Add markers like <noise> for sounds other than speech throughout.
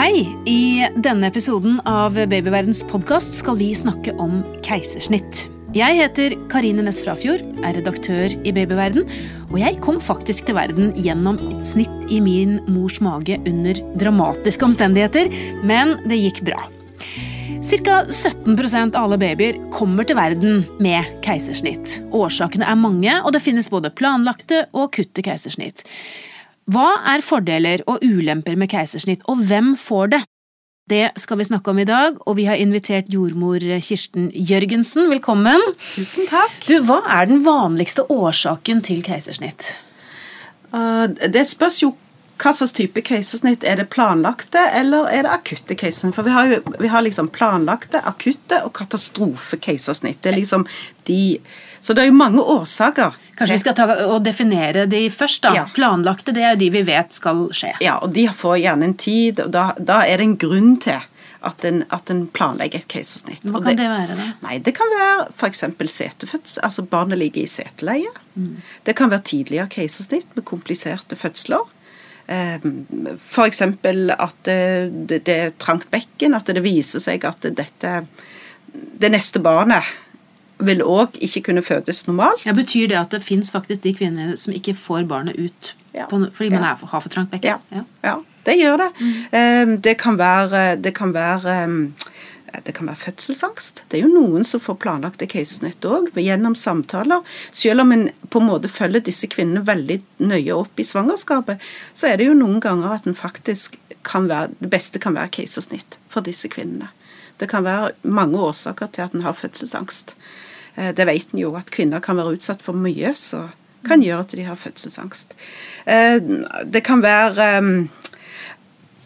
Hei! I denne episoden av Babyverdens podkast skal vi snakke om keisersnitt. Jeg heter Karine Næss Frafjord, er redaktør i Babyverden, og jeg kom faktisk til verden gjennom et snitt i min mors mage under dramatiske omstendigheter, men det gikk bra. Ca. 17% av alle babyer kommer til verden med keisersnitt. Årsakene er mange, og det finnes både planlagte og akutte keisersnitt. Hva er fordeler og ulemper med keisersnitt, og hvem får det? Det skal vi snakke om i dag, og vi har invitert jordmor Kirsten Jørgensen. Velkommen. Tusen takk. Du, Hva er den vanligste årsaken til keisersnitt? Uh, det spørs jo hva slags type keisersnitt. Er det planlagte eller er det akutte keisersnitt? For vi har jo vi har liksom planlagte, akutte og katastrofekeisersnitt. Det er liksom de Så det er jo mange årsaker. Kanskje vi skal ta og definere de først, da. Ja. Planlagte, det er jo de vi vet skal skje. Ja, og de får gjerne en tid, og da, da er det en grunn til at en, at en planlegger et keisersnitt. Hva kan det være, da? Nei, Det kan være f.eks. setefødsel, altså barnet ligger i seteleie. Det kan være tidligere keisersnitt med kompliserte fødsler. F.eks. at det, det, er trangt bekken, at det viser seg at dette Det neste barnet vil òg ikke kunne fødes normalt. Ja, betyr det at det fins faktisk de kvinner som ikke får barnet ut Ja. på, fordi man Ja. er for, har for trangt bekken? Ja. Ja, det gjør det. Mm. Det kan være Det kan være eh, det kan være fødselsangst. Det er jo noen som får planlagte keisersnitt òg, gjennom samtaler. Selv om en på en måte følger disse kvinnene veldig nøye opp i svangerskapet, så er det jo noen ganger at en faktisk kan være, det beste kan være keisersnitt for disse kvinnene. Det kan være mange årsaker til at en har fødselsangst. Eh, Det vet en jo at kvinner kan være utsatt for mye, så kan gjøre at de har fødselsangst. Eh, Det kan være eh,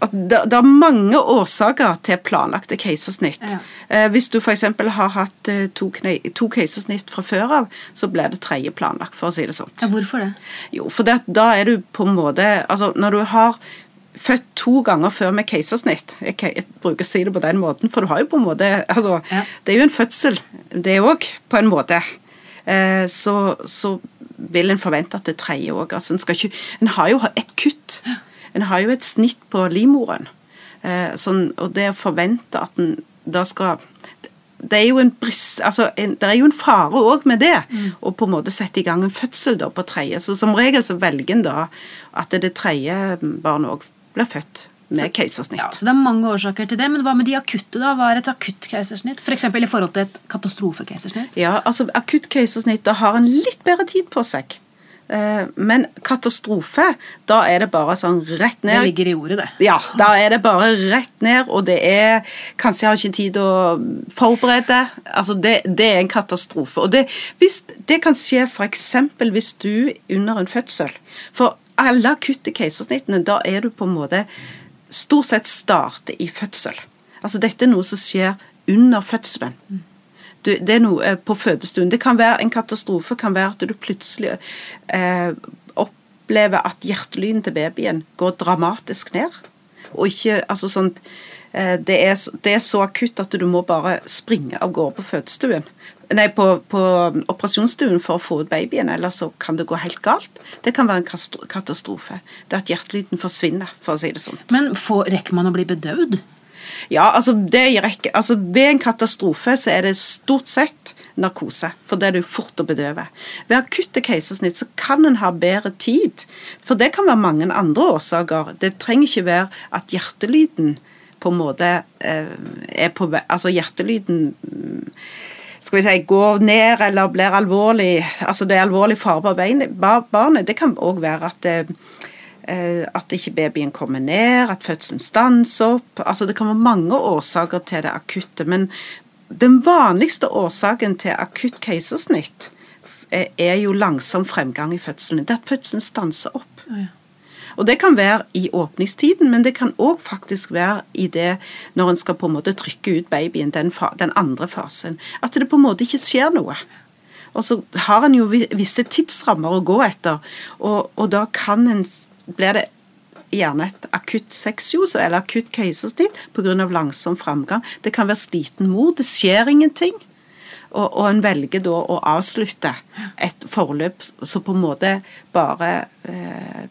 at det, det er mange årsaker til planlagte keisersnitt. Ja. Eh, hvis du f.eks. har hatt eh, to, kne, to keisersnitt fra før av, så blir det tredje planlagt, for å si det sånn. Ja, hvorfor det? Jo, for det, da er du på en måte Altså, når du har født to ganger før med keisersnitt jeg, jeg bruker å si det på den måten, for du har jo på en måte altså, Ja. Det er jo en fødsel, det òg, på en måte. Eh, så, så vil en forvente at det tredje òg. Altså, en, ikke, en har jo et kutt. En har jo et snitt på livmoren. Eh, sånn, og det å forvente at en da skal det er jo en brist, altså en, det er jo en fare òg med det, å på en måte sette i gang en fødsel da på tredje. Så som regel så velger en da at det tredje barnet òg blir født med keisersnitt. Ja, så Det er mange årsaker til det, men hva med de akutte? da? Hva er et akutt keisersnitt? F.eks. i forhold til et katastrofekeisersnitt? Ja, altså akutt keisersnitt da har en litt bedre tid på seg. Eh, Men katastrofe, da er det bare sånn rett ned. Det ligger i ordet, det. Ja, da er det bare rett ned, og det er Kanskje jeg har ikke tid å forberede. Altså, det, det er en katastrofe. Og det, hvis, det kan skje f.eks. hvis du under en fødsel For alle akutte keisersnittene, da er du på en måte Stort sett starter i fødsel. Altså, dette er noe som skjer under fødselen. Du, det er noe eh, på fødestuen. Det kan være en katastrofe, kan være at du plutselig eh, opplever at hjertelyden til babyen går dramatisk ned. Og ikke altså sånt eh, det, er, det er så akutt at du må bare springe av gårde på fødestuen. Nei, på, på operasjonsstuen for å få ut babyen, eller så kan det gå helt galt. Det kan være en katastrofe. Det at hjertelyden forsvinner, for å si det sånn. Men får, rekker man å bli bedøvd? Ja, altså, det gir ikke, altså Ved en katastrofe så er det stort sett narkose, for det er du fort å bedøve. Ved akutte keisersnitt så kan en ha bedre tid, for det kan være mange andre årsaker. Det trenger ikke være at hjertelyden på en måte eh, er på Altså hjertelyden mm, skal vi si, går ned eller blir alvorlig Altså det er alvorlig fare på barnet. Det kan òg være at eh, at ikke babyen kommer ned, at fødselen stanser opp. Altså Det kan være mange årsaker til det akutte. Men den vanligste årsaken til akutt keisersnitt er er jo langsom fremgang i fødselen. Det er at fødselen stanser opp. ja. Og Det kan være i åpningstiden, men det kan òg faktisk være i det når en skal på en måte trykke ut babyen, den, den andre fasen. At det på en måte ikke skjer noe. Og så har en jo visse tidsrammer å gå etter, og, og da kan en blir det gjerne et akutt sexjus eller akutt keisersnitt pga. langsom framgang. Det kan være sliten mor, det skjer ingenting. Og, og en velger da å avslutte et forløp som på en måte bare eh,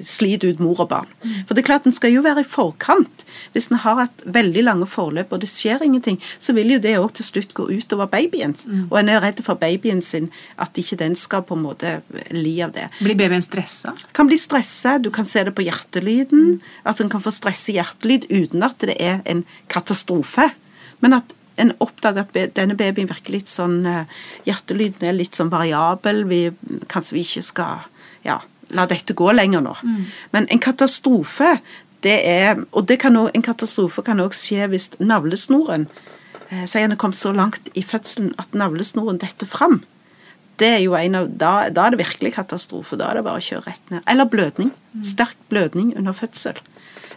sliter ut mor og barn. For det er klart en skal jo være i forkant. Hvis en har et veldig lange forløp og det skjer ingenting, så vil jo det òg til slutt gå utover babyen. Mm. Og en er redd for babyen sin, at ikke den skal på en måte li av det. Blir babyen stressa? Kan bli stressa. Du kan se det på hjertelyden. Mm. At en kan få stresse hjertelyd uten at det er en katastrofe. Men at en oppdager at denne babyen virker litt sånn eh, Hjertelyden er litt sånn variabel. Vi, kanskje vi ikke skal ja, la dette gå lenger nå. Mm. Men en katastrofe, det er Og det kan også, en katastrofe kan òg skje hvis navlesnoren eh, Sier han er kommet så langt i fødselen at navlesnoren detter fram. Det er jo en av, da, da er det virkelig katastrofe. Da er det bare å kjøre rett ned. Eller blødning. Mm. Sterk blødning under fødsel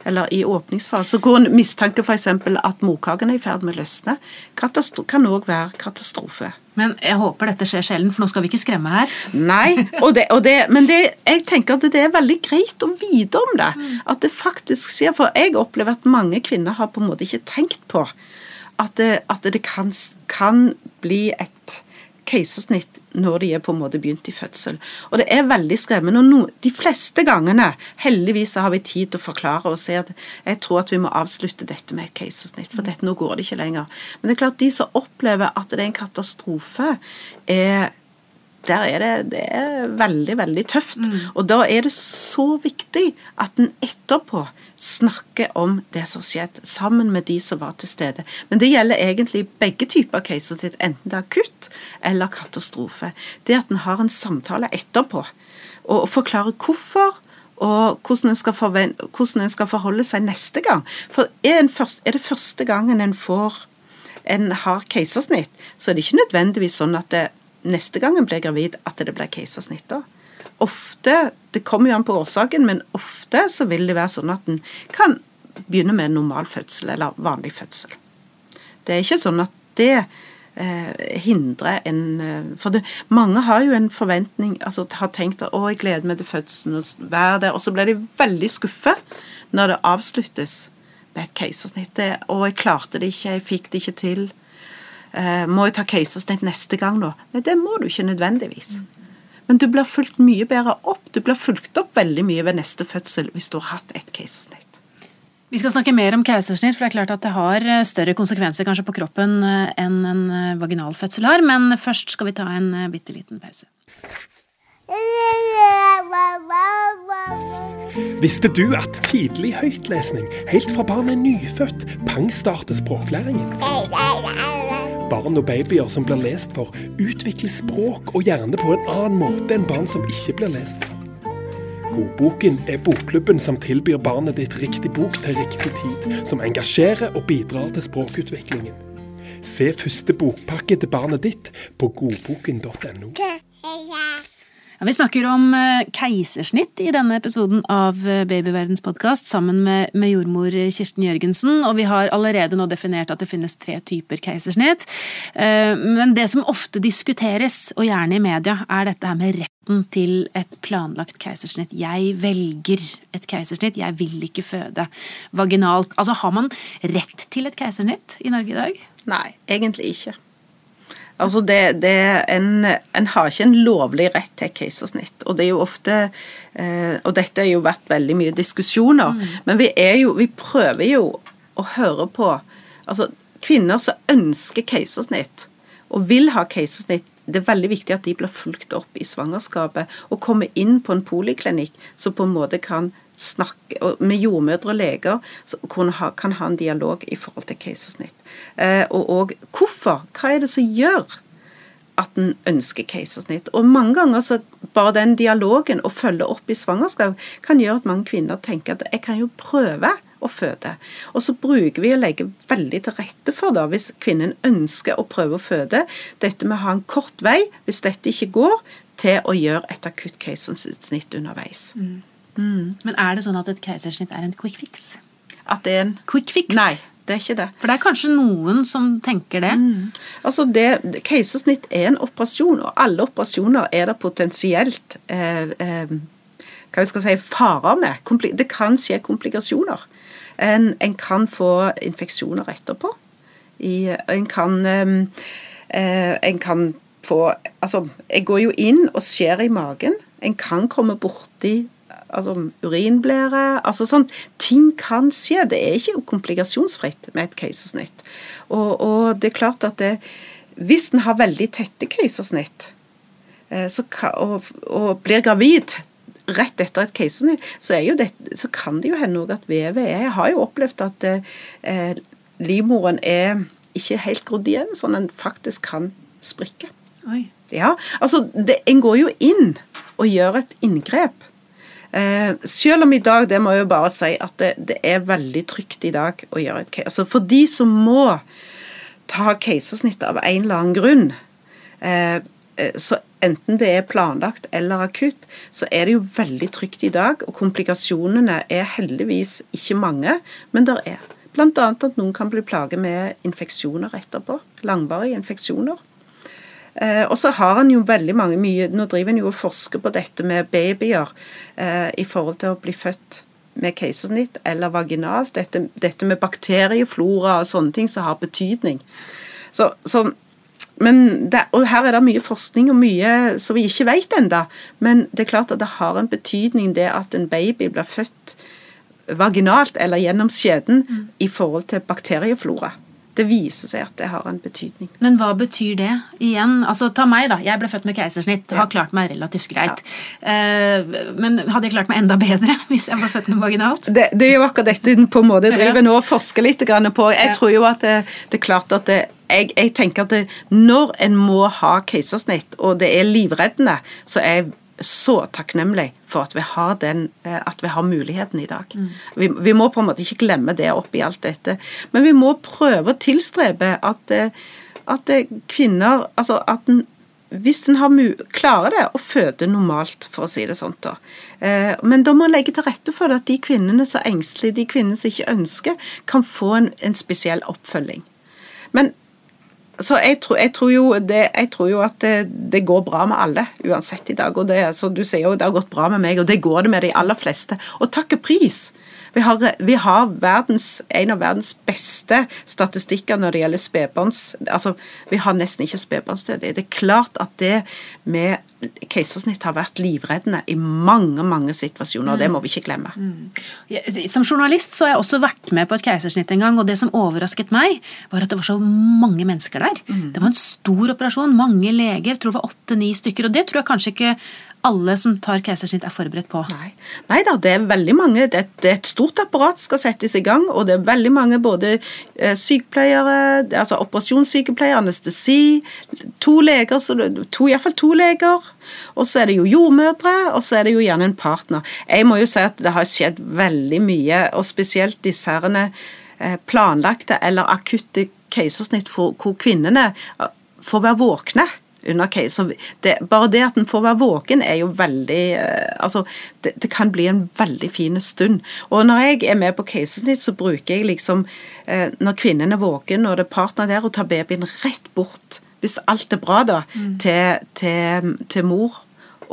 eller i åpningsfase, hvor en mistanke f.eks. at morkaken er i ferd med å løsne, kan òg være katastrofe. Men jeg håper dette skjer sjelden, for nå skal vi ikke skremme her. Nei, og det, og det, men det, jeg tenker at det er veldig greit å vite om det. At det faktisk skjer. For jeg opplever at mange kvinner har på en måte ikke tenkt på at det, at det kan, kan bli et keisersnitt når de er på en måte begynt i fødsel. Og det er veldig skremmende. og no, De fleste gangene, heldigvis har vi tid til å forklare og si at jeg tror at vi må avslutte dette med et keisersnitt, for dette, nå går det ikke lenger. Men det er klart de som opplever at det er en katastrofe, er der er det, det er veldig, veldig tøft. Mm. Og da er det så viktig at en etterpå snakker om det som skjedde, sammen med de som var til stede. Men det gjelder egentlig begge typer keisersnitt, enten det er akutt eller katastrofe. Det at en har en samtale etterpå, og forklarer hvorfor, og hvordan en, skal forholde seg neste gang. For er, er det første gangen en får en har keisersnitt, så er det ikke nødvendigvis sånn at det neste gang en blir gravid, at det blir keisersnitt da. Ofte, Det kommer jo an på årsaken, men ofte så vil det være sånn at en kan begynne med normal fødsel eller vanlig fødsel. Det er ikke sånn at det eh, hindrer en eh, For det, mange har jo en forventning, altså har tenkt at 'å, jeg gleder meg til fødselen', og være der, og så blir de veldig skuffet når det avsluttes med et keisersnitt. 'Å, jeg klarte det ikke, jeg fikk det ikke til'. Eh, må jeg ta keisersnitt neste gang, nå?' Nei, det må du ikke nødvendigvis. Men du blir fulgt mye bedre opp. Du blir fulgt opp veldig mye ved neste fødsel hvis du har hatt et keisersnitt. Vi skal snakke mer om keisersnitt, for det er klart at det har eh, større konsekvenser kanskje på kroppen eh, enn en vaginal fødsel har, men først skal vi ta en bitte liten pause. Visste du at tidlig høytlesning, helt fra barnet er nyfødt, pangstarter språklæringen? Barn og babyer som blir lest for, utvikler språk og hjerne på en annen måte enn barn som ikke blir lest for. Godboken er bokklubben som tilbyr barnet ditt riktig bok til riktig tid, som engasjerer og bidrar til språkutviklingen. Se første bokpakke til barnet ditt på godboken.no. Vi snakker om eh, keisersnitt i denne episoden av eh, Babyverdens podkast sammen med, med, jordmor Kirsten Jørgensen. Og vi har allerede nå definert at det finnes tre typer keisersnitt. Eh, men det som ofte diskuteres, og gjerne i media, er dette her med retten til et planlagt keisersnitt. Jeg velger et keisersnitt, jeg vil ikke føde vaginalt. Altså, har man rett til et keisersnitt i Norge i dag? Nei, egentlig ikke. Altså det, det, en, en, har ikke en lovlig rett til keisersnitt. Og det er jo ofte eh, Og dette har jo vært veldig mye diskusjoner, mm. men vi er jo Vi prøver jo å høre på Altså kvinner som ønsker keisersnitt, og vil ha keisersnitt, det er veldig viktig at de blir fulgt opp i svangerskapet og kommer inn på en poliklinikk som på en måte kan snakke med jordmødre og leger som kan ha en dialog i forhold til keisersnitt. Eh, og, og hvorfor? Hva er det som gjør at en ønsker keisersnitt? Og mange ganger så bare den dialogen å følge opp i svangerskap kan gjøre at mange kvinner tenker at jeg kan jo prøve å føde. Og så bruker vi å legge veldig til rette for, da, hvis kvinnen ønsker å prøve å føde, dette med å ha en kort vei, hvis dette ikke går, til å gjøre et akutt keisersnitt underveis. Mm. Mm. Men er det sånn at et keisersnitt er en quick fix? At det er en Quick fix? Nei, det er ikke det. For det er kanskje noen som tenker det? Mm. Altså det, Keisersnitt er en operasjon, og alle operasjoner er det potensielt eh, eh, hva vi skal si, farer med. Det kan skje komplikasjoner. En, en kan få infeksjoner etterpå. I, en kan eh, Eh, en kan få Altså, jeg går jo inn og skjer i magen. En kan komme borti altså urinblære altså sånn, Ting kan skje. Det er ikke komplikasjonsfritt med et keisersnitt. Og, og det er klart at det, hvis en har veldig tette keisersnitt så, og, og, blir gravid rett etter et keisersnitt, så, så, kan det jo hende òg at vevet er Jeg har jo opplevd at eh, livmoren er ikke helt grodd igjen, sånn at den faktisk kan sprikke. Oi. Ja, altså det, En går jo inn og gjør et inngrep. Eh, selv om i dag, det må jeg jo bare si, at det, det er veldig trygt i dag å gjøre et case. Altså for de som må ta keisersnitt av en eller annen grunn, eh, eh, så enten det er planlagt eller akutt, så er det jo veldig trygt i dag. Og komplikasjonene er heldigvis ikke mange, men det er. Bl.a. at noen kan bli plaget med infeksjoner etterpå. Langvarige infeksjoner. Eh, og så har han jo veldig mange mye Nå driver han jo og forsker på dette med babyer eh, i forhold til å bli født med keisersnitt eller vaginalt. Dette, dette, med bakterieflora og sånne ting som har betydning. Så, så men det, og Her er det mye forskning og mye som vi ikke vet ennå. Men det er klart at det har en betydning det at en baby blir født vaginalt eller gjennom skjeden mm. i forhold til bakterieflora det viser seg at det har en betydning. Men hva betyr det igjen? Altså, Ta meg, da. Jeg ble født med keisersnitt. Har klart meg relativt greit. Ja. Uh, men hadde jeg klart meg enda bedre <laughs> hvis jeg ble født med vaginalt? Det, det er jo akkurat dette på en måte driver nå og forsker litt på. Jeg tror jo at det, det er klart at det, jeg, jeg, tenker at når en må ha keisersnitt, og det er livreddende, så er jeg så takknemlig for at vi har, den, eh, at vi har muligheten i dag. Mm. Vi, vi, må på en måte ikke glemme det oppi alt dette. Men vi må prøve å tilstrebe at, eh, at eh, kvinner altså at en, Hvis en klarer det å føde normalt, for å si det sånn, da. Men da må en legge til rette for det at de kvinnene som er engstelige, de kvinnene som ikke ønsker, kan få en, en spesiell oppfølging. Men så jeg tror, jeg, tror det, jeg tror, jo at det, det, går bra med alle, uansett i dag. Og det, så du sier jo det har gått bra med meg, og det går det med de aller fleste. Og takk og pris. Vi har, vi har verdens, en av verdens beste statistikker når det gjelder spedbarns altså, Vi har nesten ikke spedbarnsdødelighet. Det er klart at det med keisersnitt har vært livreddende i mange mange situasjoner. og Det må vi ikke glemme. Mm. Som journalist så har jeg også vært med på et keisersnitt en gang. og Det som overrasket meg, var at det var så mange mennesker der. Mm. Det var en stor operasjon. Mange leger. Jeg tror det var åtte-ni stykker. og Det tror jeg kanskje ikke alle som tar keisersnitt, er forberedt på? Nei. Nei da, det er veldig mange. Det, er et stort apparat skal settes i gang, og det er veldig mange både eh, sykepleiere, altså operasjonssykepleiere, anestesi, to leger, så to, iallfall to leger. Og så er det jo jordmødre, og så er det jo gjerne en partner. Jeg må jo si at det har skjedd veldig mye, og spesielt disse herrene eh, planlagte eller akutte keisersnitt hvor kvinnene eh, får være våkne under keiser. Det, bare det at en får være våken, er jo veldig eh, Altså, det, det, kan bli en veldig fin stund. Og når jeg er med på keisersnitt, så bruker jeg liksom eh, Når kvinnen er våken og det er partner der, og tar babyen rett bort, hvis alt er bra, da, mm. til, til, til, mor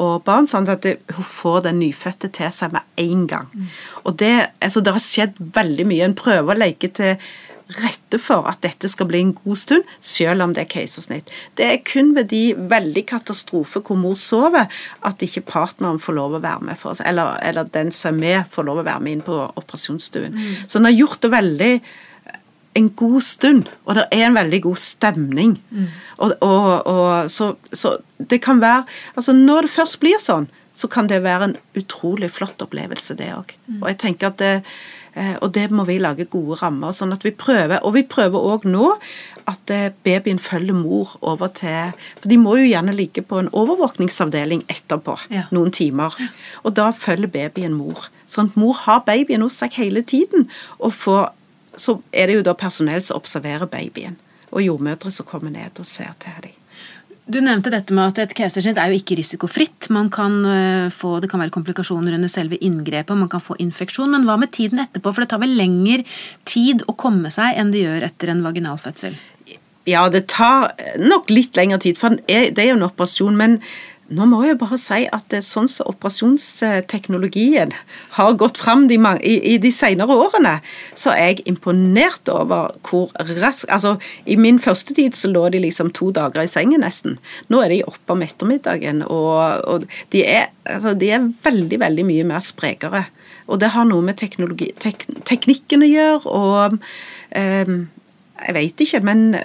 og barn, sånn at hun får den nyfødte til seg med en gang. Mm. Og det, altså, det har skjedd veldig mye. En prøver å legge til rette for at dette skal bli en god stund, selv om det er keisersnitt. Det er kun ved de veldig katastrofer hvor mor sover, at ikke partneren får lov å være med, for oss, eller, eller den som er med, får lov å være med inn på operasjonsstuen. Mm. Så en har gjort det veldig en god stund, og det er en veldig god stemning. Mm. Og, og, og så, så, det kan være Altså, når det først blir sånn, så kan det være en utrolig flott opplevelse, det òg. Og jeg tenker at det, Eh, og det må vi lage gode rammer. sånn at vi prøver, Og vi prøver òg nå at eh, babyen følger mor over til For de må jo gjerne ligge på en overvåkningsavdeling etterpå, ja. noen timer. Og da følger babyen mor. Sånn at mor har babyen hos seg hele tiden. Og får, så er det jo da personell som observerer babyen. Og jordmødre som kommer ned og ser til dem. Du nevnte dette med at et keisersnitt er jo ikke risikofritt. Man kan eh, få, Det kan være komplikasjoner under selve inngrepet, man kan få infeksjon. Men hva med tiden etterpå? For det tar vel lengre tid å komme seg enn det gjør etter en vaginalfødsel? Ja, det tar nok litt lengre tid, for det er jo en operasjon. Men nå må jeg bare si at er sånn som operasjonsteknologien har gått fram de, i, i, de senere årene, så er jeg imponert over hvor raskt Altså, i min første tid så lå de liksom to dager i sengen nesten. Nå er de oppe om ettermiddagen, og, og de, er, altså, de, er, veldig, veldig mye mer sprekere. Og det har noe med tek, teknikken å gjøre, og um, Jeg veit ikke, men,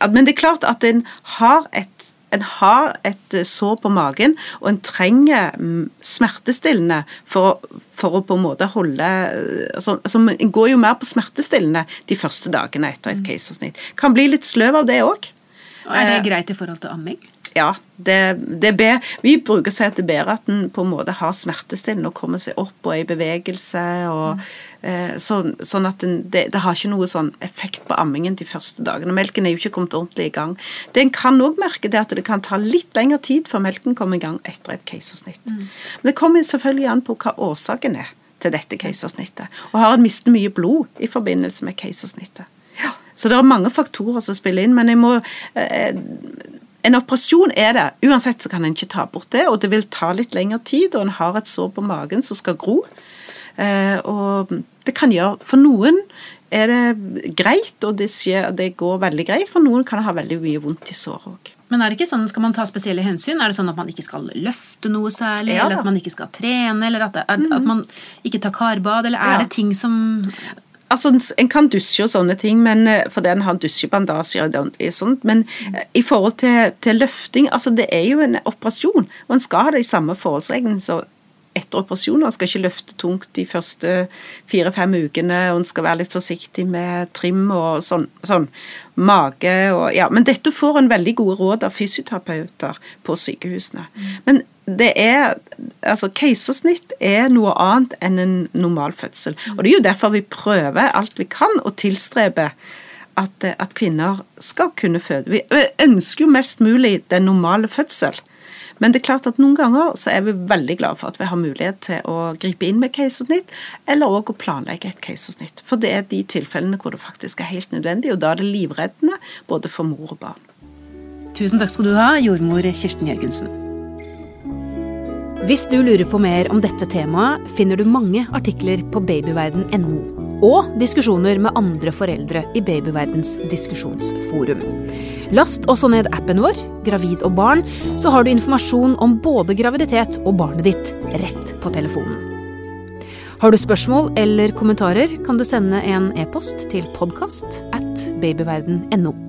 men det er klart at en har et en har et eh, sår på magen, og en trenger mm, smertestillende for, for å på en måte holde eh, altså, altså, En går jo mer på smertestillende de første dagene etter et mm. keisersnitt. Kan bli litt sløv av det òg. Er det eh, greit i forhold til amming? Ja. Det, det ber, vi bruker si at er en på en måte har smertestillende og kommer seg opp og er i bevegelse. og mm. eh, sånn, sånn, at den, det, det, har ikke noe sånn effekt på ammingen de første dagene. Melken er jo ikke kommet ordentlig i gang. Det en kan òg merke, det at det kan ta litt lengre tid før melken kommer i gang etter et keisersnitt. Mm. Men det kommer selvfølgelig an på hva årsaken er til dette keisersnittet. Og har en mistet mye blod i forbindelse med keisersnittet. Ja. Så det er mange faktorer som spiller inn, men jeg må eh, en operasjon er det. Uansett så kan en ikke ta bort det, og det vil ta litt lengre tid, og en har et sår på magen som skal gro. Eh, og det kan gjøre For noen er det greit, og det, skjer, det går veldig greit. For noen kan ha veldig mye vondt i såret òg. Men er det ikke sånn, skal man ta spesielle hensyn? Er det sånn at man ikke skal løfte noe særlig? Ja, eller at man ikke skal trene? Eller at, at, at man ikke tar karbad? Eller er ja. det ting som Altså, En kan dusje og sånne ting, men, eh, for den har dusjebandasje og sånt, men eh, i forhold til, til, løfting altså Det er jo en operasjon, og en skal ha det i samme forholdsregelen så etter operasjonen. En skal ikke løfte tungt de første fire-fem ukene, og en skal være litt forsiktig med trim og sånn. sånn. Mage og Ja. Men dette får en veldig gode råd av fysioterapeuter på sykehusene. Men det er Altså, keisersnitt er noe annet enn en normal fødsel. Og det er jo derfor vi prøver alt vi kan å tilstrebe at, at kvinner skal kunne føde. Vi ønsker jo mest mulig den normale fødsel. Men det er klart at noen ganger så er vi veldig glade for at vi har mulighet til å gripe inn med keisersnitt, eller òg å planlegge et keisersnitt. For det er de tilfellene hvor det faktisk er helt nødvendig, og da er det livreddende både for mor og barn. Tusen takk skal du ha, jordmor Kirsten Jørgensen. Hvis du lurer på mer om dette temaet, finner du mange artikler på babyverden.no. Og diskusjoner med andre foreldre i Babyverdens diskusjonsforum. Last også ned appen vår, Gravid og barn, så har du informasjon om både graviditet og barnet ditt rett på telefonen. Har du spørsmål eller kommentarer, kan du sende en e-post til podkast at babyverden.no.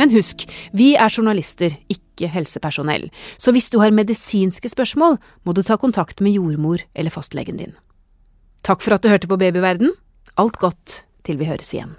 Men husk, vi er journalister, ikke helsepersonell, så hvis du har medisinske spørsmål, må du ta kontakt med jordmor eller fastlegen din. Takk for at du hørte på Babyverden. Alt godt til vi høres igjen.